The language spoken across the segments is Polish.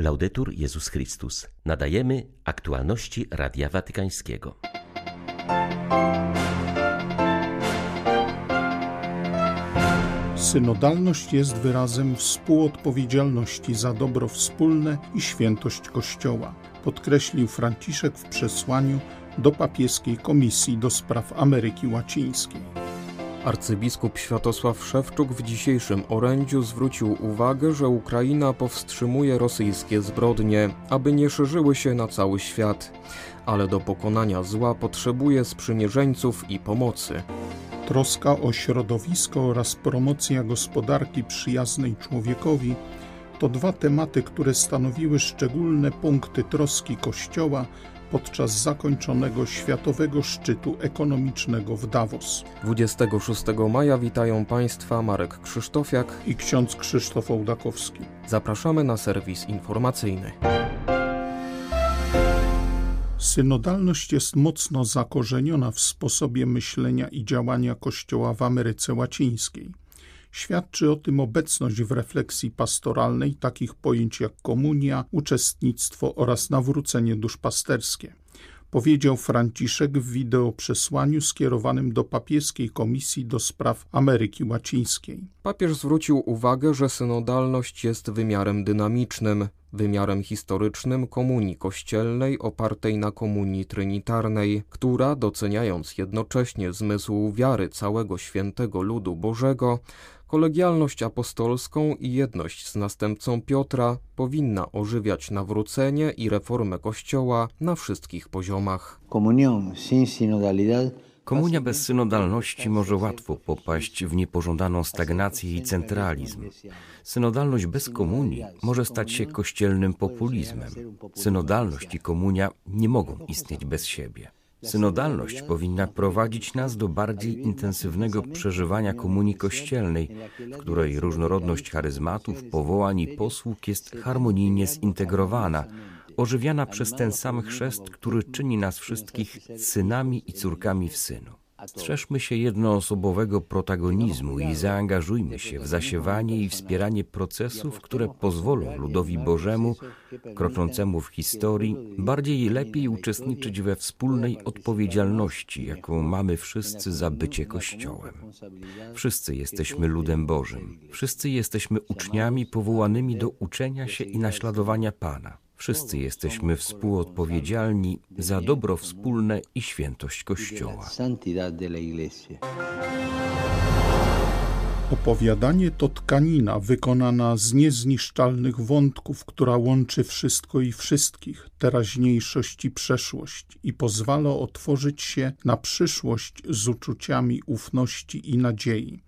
Laudetur Jezus Chrystus. Nadajemy aktualności Radia Watykańskiego. Synodalność jest wyrazem współodpowiedzialności za dobro wspólne i świętość Kościoła, podkreślił Franciszek w przesłaniu do papieskiej Komisji do Spraw Ameryki Łacińskiej. Arcybiskup Światosław Szewczuk w dzisiejszym orędziu zwrócił uwagę, że Ukraina powstrzymuje rosyjskie zbrodnie, aby nie szerzyły się na cały świat, ale do pokonania zła potrzebuje sprzymierzeńców i pomocy. Troska o środowisko oraz promocja gospodarki przyjaznej człowiekowi to dwa tematy, które stanowiły szczególne punkty troski Kościoła podczas zakończonego Światowego Szczytu Ekonomicznego w Davos. 26 maja witają Państwa Marek Krzysztofiak i ksiądz Krzysztof Ołdakowski. Zapraszamy na serwis informacyjny. Synodalność jest mocno zakorzeniona w sposobie myślenia i działania Kościoła w Ameryce Łacińskiej. Świadczy o tym obecność w refleksji pastoralnej takich pojęć jak komunia, uczestnictwo oraz nawrócenie duszpasterskie powiedział Franciszek w wideoprzesłaniu skierowanym do papieskiej Komisji do Spraw Ameryki Łacińskiej. Papież zwrócił uwagę, że synodalność jest wymiarem dynamicznym, wymiarem historycznym komunii kościelnej opartej na komunii trinitarnej, która, doceniając jednocześnie zmysł wiary całego świętego ludu Bożego, Kolegialność apostolską i jedność z następcą Piotra powinna ożywiać nawrócenie i reformę Kościoła na wszystkich poziomach. Komunia bez synodalności może łatwo popaść w niepożądaną stagnację i centralizm. Synodalność bez komunii może stać się kościelnym populizmem. Synodalność i komunia nie mogą istnieć bez siebie. Synodalność powinna prowadzić nas do bardziej intensywnego przeżywania komunii kościelnej, w której różnorodność charyzmatów, powołań i posług jest harmonijnie zintegrowana, ożywiana przez ten sam chrzest, który czyni nas wszystkich synami i córkami w Synu. Strzeżmy się jednoosobowego protagonizmu i zaangażujmy się w zasiewanie i wspieranie procesów, które pozwolą ludowi Bożemu, kroczącemu w historii, bardziej i lepiej uczestniczyć we wspólnej odpowiedzialności, jaką mamy wszyscy za bycie Kościołem. Wszyscy jesteśmy ludem Bożym. Wszyscy jesteśmy uczniami powołanymi do uczenia się i naśladowania Pana. Wszyscy jesteśmy współodpowiedzialni za dobro wspólne i świętość Kościoła. Opowiadanie to tkanina wykonana z niezniszczalnych wątków, która łączy wszystko i wszystkich, teraźniejszość i przeszłość i pozwala otworzyć się na przyszłość z uczuciami ufności i nadziei.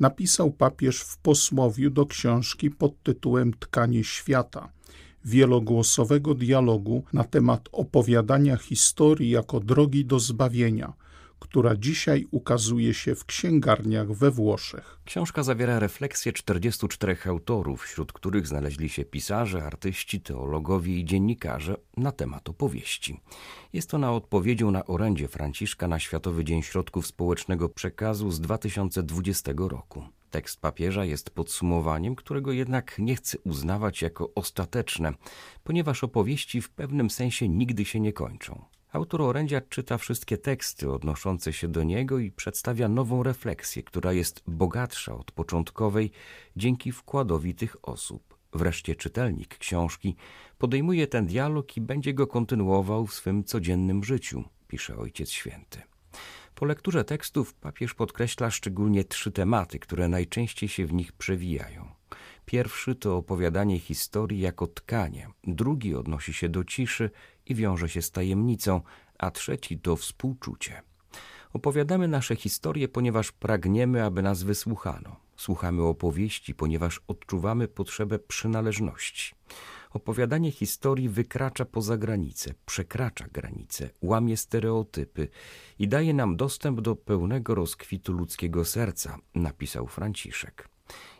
Napisał papież w posłowiu do książki pod tytułem Tkanie świata – wielogłosowego dialogu na temat opowiadania historii jako drogi do zbawienia, która dzisiaj ukazuje się w księgarniach we Włoszech. Książka zawiera refleksje 44 autorów, wśród których znaleźli się pisarze, artyści, teologowie i dziennikarze na temat opowieści. Jest ona odpowiedzią na orędzie Franciszka na Światowy Dzień Środków Społecznego Przekazu z 2020 roku. Tekst papieża jest podsumowaniem, którego jednak nie chcę uznawać jako ostateczne, ponieważ opowieści w pewnym sensie nigdy się nie kończą. Autor orędzia czyta wszystkie teksty odnoszące się do niego i przedstawia nową refleksję, która jest bogatsza od początkowej dzięki wkładowi tych osób. Wreszcie czytelnik książki podejmuje ten dialog i będzie go kontynuował w swym codziennym życiu, pisze Ojciec Święty. Po lekturze tekstów papież podkreśla szczególnie trzy tematy, które najczęściej się w nich przewijają. Pierwszy to opowiadanie historii jako tkanie, drugi odnosi się do ciszy i wiąże się z tajemnicą, a trzeci to współczucie. Opowiadamy nasze historie, ponieważ pragniemy, aby nas wysłuchano. Słuchamy opowieści, ponieważ odczuwamy potrzebę przynależności. Opowiadanie historii wykracza poza granice, przekracza granice, łamie stereotypy i daje nam dostęp do pełnego rozkwitu ludzkiego serca, napisał Franciszek.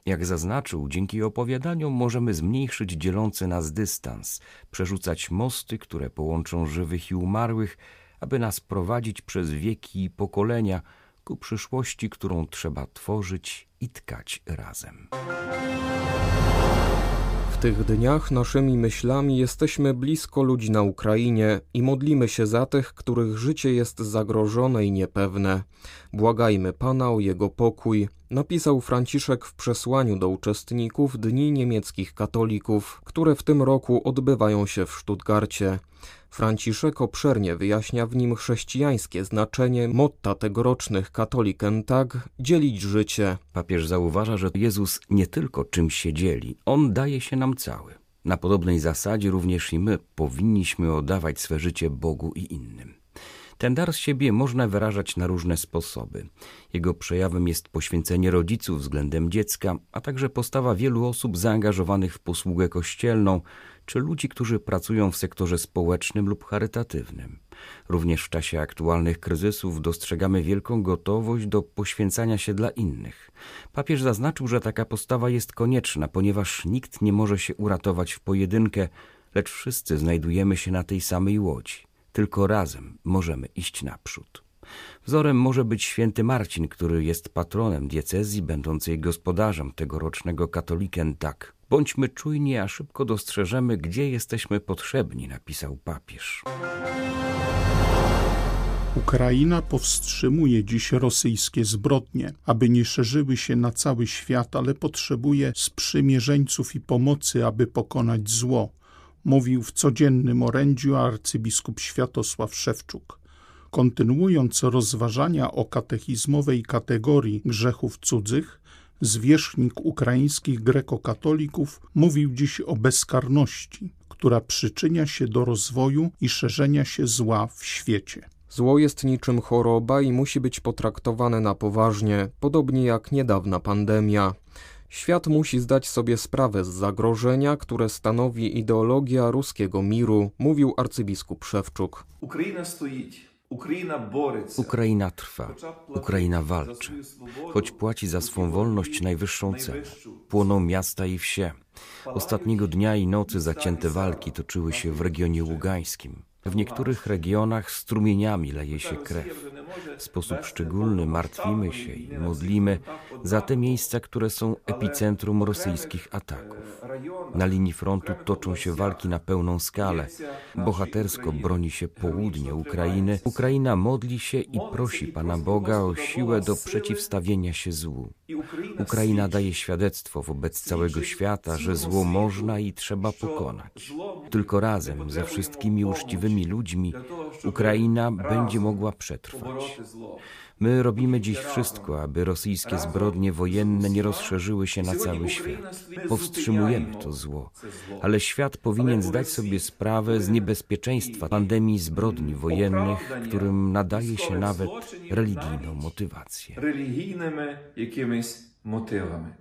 Jak zaznaczył, dzięki opowiadaniom możemy zmniejszyć dzielący nas dystans, przerzucać mosty, które połączą żywych i umarłych, aby nas prowadzić przez wieki i pokolenia ku przyszłości, którą trzeba tworzyć i tkać razem tych dniach naszymi myślami jesteśmy blisko ludzi na Ukrainie i modlimy się za tych, których życie jest zagrożone i niepewne. Błagajmy Pana o Jego pokój, napisał Franciszek w przesłaniu do uczestników Dni Niemieckich Katolików, które w tym roku odbywają się w Stuttgarcie. Franciszek obszernie wyjaśnia w nim chrześcijańskie znaczenie motta tegorocznych Katoliken tak dzielić życie. Papież zauważa, że Jezus nie tylko czymś się dzieli, On daje się nam cały. Na podobnej zasadzie również i my powinniśmy oddawać swe życie Bogu i innym. Ten dar z siebie można wyrażać na różne sposoby. Jego przejawem jest poświęcenie rodziców względem dziecka, a także postawa wielu osób zaangażowanych w posługę kościelną, czy ludzi, którzy pracują w sektorze społecznym lub charytatywnym. Również w czasie aktualnych kryzysów dostrzegamy wielką gotowość do poświęcania się dla innych. Papież zaznaczył, że taka postawa jest konieczna, ponieważ nikt nie może się uratować w pojedynkę, lecz wszyscy znajdujemy się na tej samej łodzi. Tylko razem możemy iść naprzód. Wzorem może być święty Marcin, który jest patronem diecezji, będącej gospodarzem tegorocznego katoliken tak. Bądźmy czujni, a szybko dostrzeżemy, gdzie jesteśmy potrzebni, napisał papież. Ukraina powstrzymuje dziś rosyjskie zbrodnie, aby nie szerzyły się na cały świat, ale potrzebuje sprzymierzeńców i pomocy, aby pokonać zło, mówił w codziennym orędziu arcybiskup Światosław Szewczuk. Kontynuując rozważania o katechizmowej kategorii grzechów cudzych, zwierzchnik ukraińskich grekokatolików mówił dziś o bezkarności, która przyczynia się do rozwoju i szerzenia się zła w świecie. Zło jest niczym choroba i musi być potraktowane na poważnie, podobnie jak niedawna pandemia. Świat musi zdać sobie sprawę z zagrożenia, które stanowi ideologia ruskiego miru, mówił arcybiskup Szewczuk. Ukraina stoi. Ukraina trwa, Ukraina walczy, choć płaci za swą wolność najwyższą cenę. Płoną miasta i wsie. Ostatniego dnia i nocy zacięte walki toczyły się w regionie ługańskim. W niektórych regionach strumieniami leje się krew. W sposób szczególny martwimy się i modlimy za te miejsca, które są epicentrum rosyjskich ataków. Na linii frontu toczą się walki na pełną skalę. Bohatersko broni się południe Ukrainy. Ukraina modli się i prosi Pana Boga o siłę do przeciwstawienia się złu. Ukraina daje świadectwo wobec całego świata, że zło można i trzeba pokonać. Tylko razem ze wszystkimi uczciwymi ludźmi Ukraina będzie mogła przetrwać. My robimy dziś wszystko, aby rosyjskie zbrodnie wojenne nie rozszerzyły się na cały świat. Powstrzymujemy to zło, ale świat powinien zdać sobie sprawę z niebezpieczeństwa pandemii zbrodni wojennych, którym nadaje się nawet religijną motywację. Religijnymi jakimiś motywami.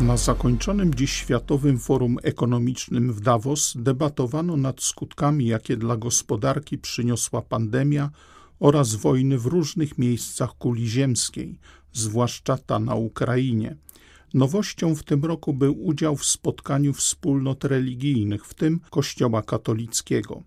Na zakończonym dziś Światowym Forum Ekonomicznym w Davos debatowano nad skutkami, jakie dla gospodarki przyniosła pandemia oraz wojny w różnych miejscach kuli ziemskiej, zwłaszcza ta na Ukrainie. Nowością w tym roku był udział w spotkaniu wspólnot religijnych, w tym Kościoła katolickiego.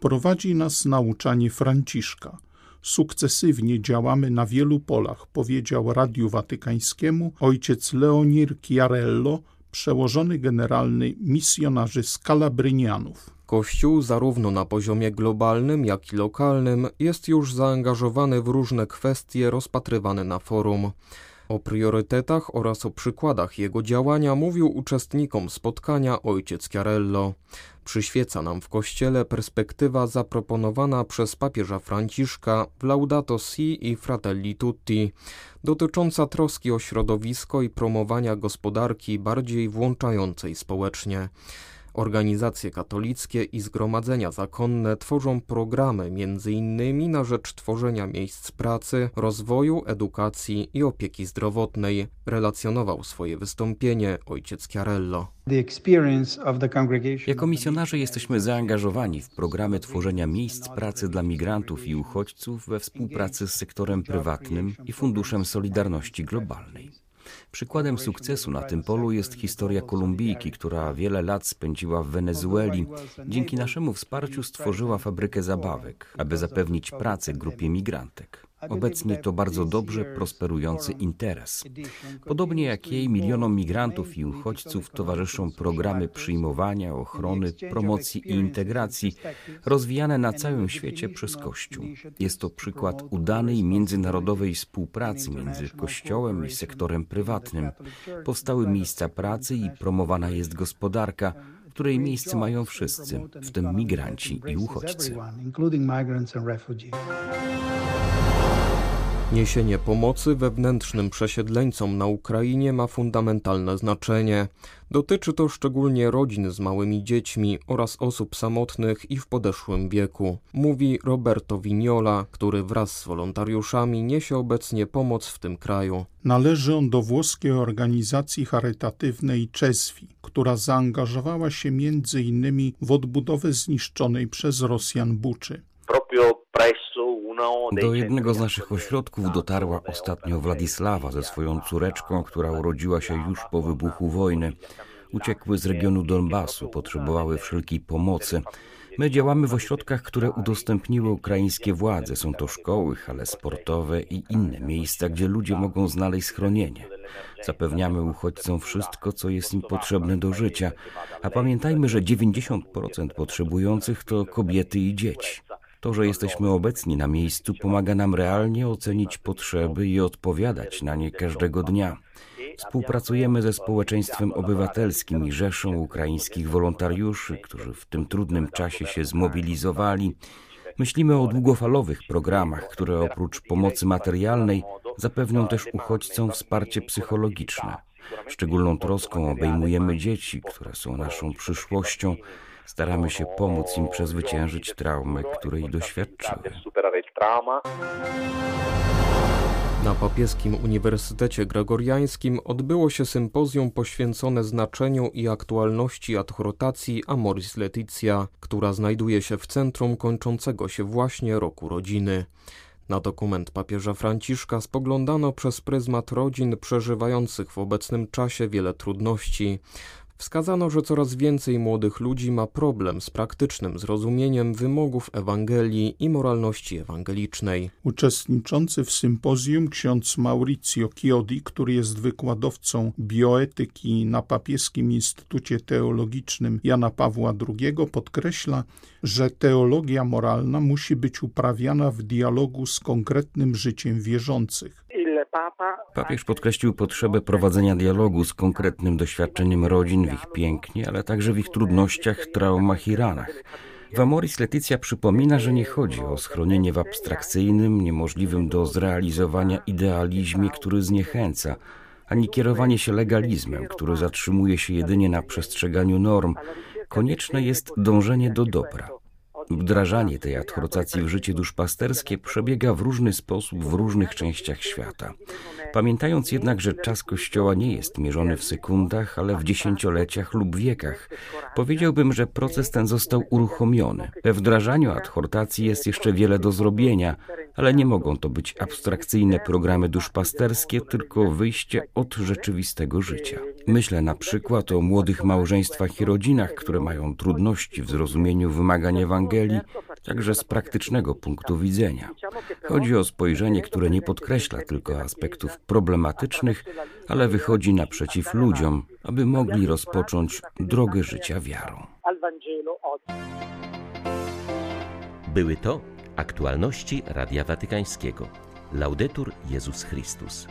Prowadzi nas nauczanie Franciszka – Sukcesywnie działamy na wielu polach, powiedział Radiu Watykańskiemu ojciec Leonir Chiarello, przełożony generalny misjonarzy z Kalabrynianów. Kościół zarówno na poziomie globalnym, jak i lokalnym jest już zaangażowany w różne kwestie rozpatrywane na forum. O priorytetach oraz o przykładach jego działania mówił uczestnikom spotkania ojciec Chiarello. Przyświeca nam w Kościele perspektywa zaproponowana przez papieża Franciszka w Laudato Si i Fratelli Tutti, dotycząca troski o środowisko i promowania gospodarki bardziej włączającej społecznie. Organizacje katolickie i zgromadzenia zakonne tworzą programy m.in. na rzecz tworzenia miejsc pracy, rozwoju, edukacji i opieki zdrowotnej, relacjonował swoje wystąpienie ojciec Chiarello. Jako misjonarze jesteśmy zaangażowani w programy tworzenia miejsc pracy dla migrantów i uchodźców we współpracy z sektorem prywatnym i Funduszem Solidarności Globalnej. Przykładem sukcesu na tym polu jest historia Kolumbijki, która wiele lat spędziła w Wenezueli. Dzięki naszemu wsparciu stworzyła fabrykę zabawek, aby zapewnić pracę grupie migrantek. Obecnie to bardzo dobrze prosperujący interes. Podobnie jak jej milionom migrantów i uchodźców towarzyszą programy przyjmowania, ochrony, promocji i integracji rozwijane na całym świecie przez Kościół. Jest to przykład udanej międzynarodowej współpracy między Kościołem i sektorem prywatnym. Powstały miejsca pracy i promowana jest gospodarka, w której miejsce mają wszyscy, w tym migranci i uchodźcy. Niesienie pomocy wewnętrznym przesiedleńcom na Ukrainie ma fundamentalne znaczenie. Dotyczy to szczególnie rodzin z małymi dziećmi oraz osób samotnych i w podeszłym wieku, mówi Roberto Vignola, który wraz z wolontariuszami niesie obecnie pomoc w tym kraju. Należy on do włoskiej organizacji charytatywnej Czeswi, która zaangażowała się między innymi w odbudowę zniszczonej przez Rosjan Buczy. Do jednego z naszych ośrodków dotarła ostatnio Władysława ze swoją córeczką, która urodziła się już po wybuchu wojny. Uciekły z regionu Donbasu, potrzebowały wszelkiej pomocy. My działamy w ośrodkach, które udostępniły ukraińskie władze. Są to szkoły, hale sportowe i inne miejsca, gdzie ludzie mogą znaleźć schronienie. Zapewniamy uchodźcom wszystko, co jest im potrzebne do życia, a pamiętajmy, że 90% potrzebujących to kobiety i dzieci. To, że jesteśmy obecni na miejscu, pomaga nam realnie ocenić potrzeby i odpowiadać na nie każdego dnia. Współpracujemy ze społeczeństwem obywatelskim i rzeszą ukraińskich wolontariuszy, którzy w tym trudnym czasie się zmobilizowali. Myślimy o długofalowych programach, które oprócz pomocy materialnej zapewnią też uchodźcom wsparcie psychologiczne. Szczególną troską obejmujemy dzieci, które są naszą przyszłością Staramy się pomóc im przezwyciężyć traumę, której doświadczyły. Na Papieskim Uniwersytecie Gregoriańskim odbyło się sympozjum poświęcone znaczeniu i aktualności adhortacji Amoris Laetitia, która znajduje się w centrum kończącego się właśnie roku rodziny. Na dokument papieża Franciszka spoglądano przez pryzmat rodzin przeżywających w obecnym czasie wiele trudności. Wskazano, że coraz więcej młodych ludzi ma problem z praktycznym zrozumieniem wymogów Ewangelii i moralności ewangelicznej. Uczestniczący w sympozjum ksiądz Maurizio Chiodi, który jest wykładowcą bioetyki na Papieskim Instytucie Teologicznym Jana Pawła II, podkreśla, że teologia moralna musi być uprawiana w dialogu z konkretnym życiem wierzących. Papież podkreślił potrzebę prowadzenia dialogu z konkretnym doświadczeniem rodzin w ich pięknie, ale także w ich trudnościach, traumach i ranach. W Amoris Leticia przypomina, że nie chodzi o schronienie w abstrakcyjnym, niemożliwym do zrealizowania idealizmie, który zniechęca, ani kierowanie się legalizmem, który zatrzymuje się jedynie na przestrzeganiu norm. Konieczne jest dążenie do dobra. Wdrażanie tej adhortacji w życie duszpasterskie przebiega w różny sposób w różnych częściach świata. Pamiętając jednak, że czas Kościoła nie jest mierzony w sekundach, ale w dziesięcioleciach lub wiekach, powiedziałbym, że proces ten został uruchomiony. We wdrażaniu adhortacji jest jeszcze wiele do zrobienia, ale nie mogą to być abstrakcyjne programy duszpasterskie, tylko wyjście od rzeczywistego życia. Myślę na przykład o młodych małżeństwach i rodzinach, które mają trudności w zrozumieniu wymagań Ewangelii, także z praktycznego punktu widzenia. Chodzi o spojrzenie, które nie podkreśla tylko aspektów problematycznych, ale wychodzi naprzeciw ludziom, aby mogli rozpocząć drogę życia wiarą. Były to aktualności Radia Watykańskiego. Laudetur Jezus Chrystus.